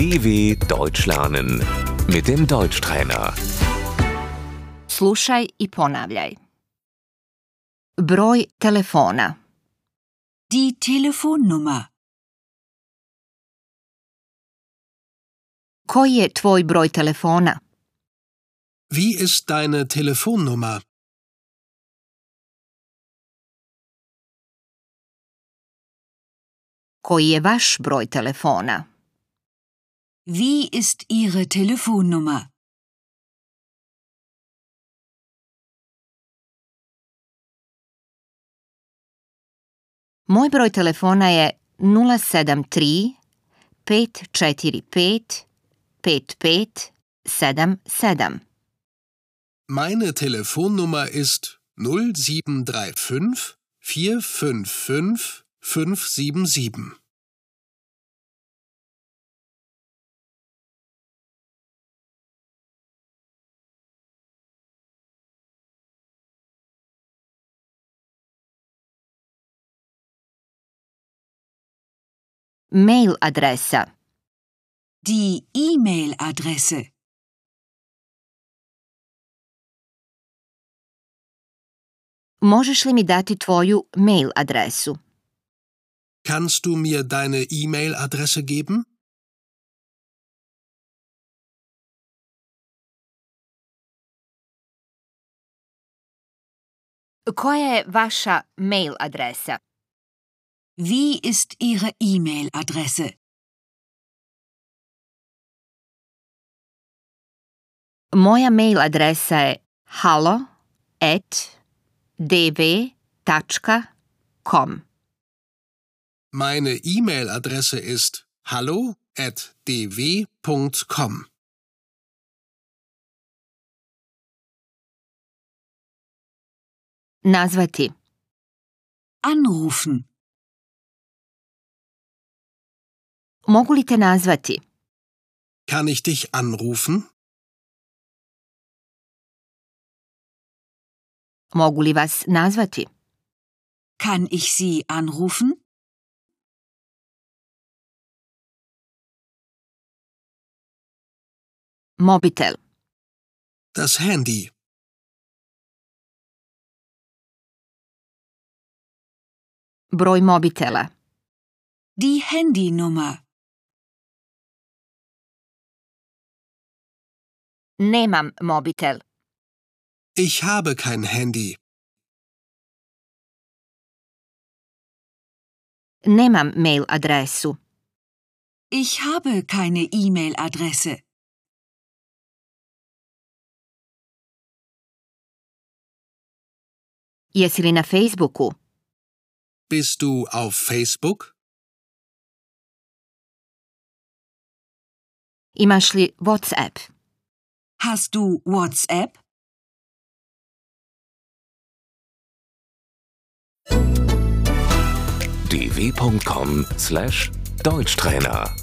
DW Deutsch lernen mit dem Deutschtrainer. Slušaj i ponavljaj. Broj telefona, Die Telefonnummer. koji je tvoj broj telefona? Wie ist deine Telefonnummer? Koji je vaš broj telefona? Wie ist Ihre Telefonnummer? Moj broj telefona je 073 545 5577. Meine Telefonnummer ist 0735 455 577. Mail adresa Die E-Mail-Adresse. Možeš li mi dati tvoju mail adresu? Kannst du mir deine E-Mail-Adresse geben? Koja je vaša mail adresa? Wie ist Ihre E-Mail-Adresse? Moja mail adresa je dv.com. Meine E-Mail-Adresse ist hallo@dw.com. Nazvati. Anrufen. Mogu li te nazvati? Kann ich dich anrufen? Mogu li vas nazvati? Kann ich Sie anrufen? Mobitel. Das Handy. Broj mobitela. Die Handynummer. Nemam mobitel. Ich habe kein Handy. Nemam mail adresu. Ich habe keine E-Mail-Adresse. Jesi li na Facebooku? Bist du auf Facebook? Imaš li WhatsApp? Hast du WhatsApp? dw.com/deutschtrainer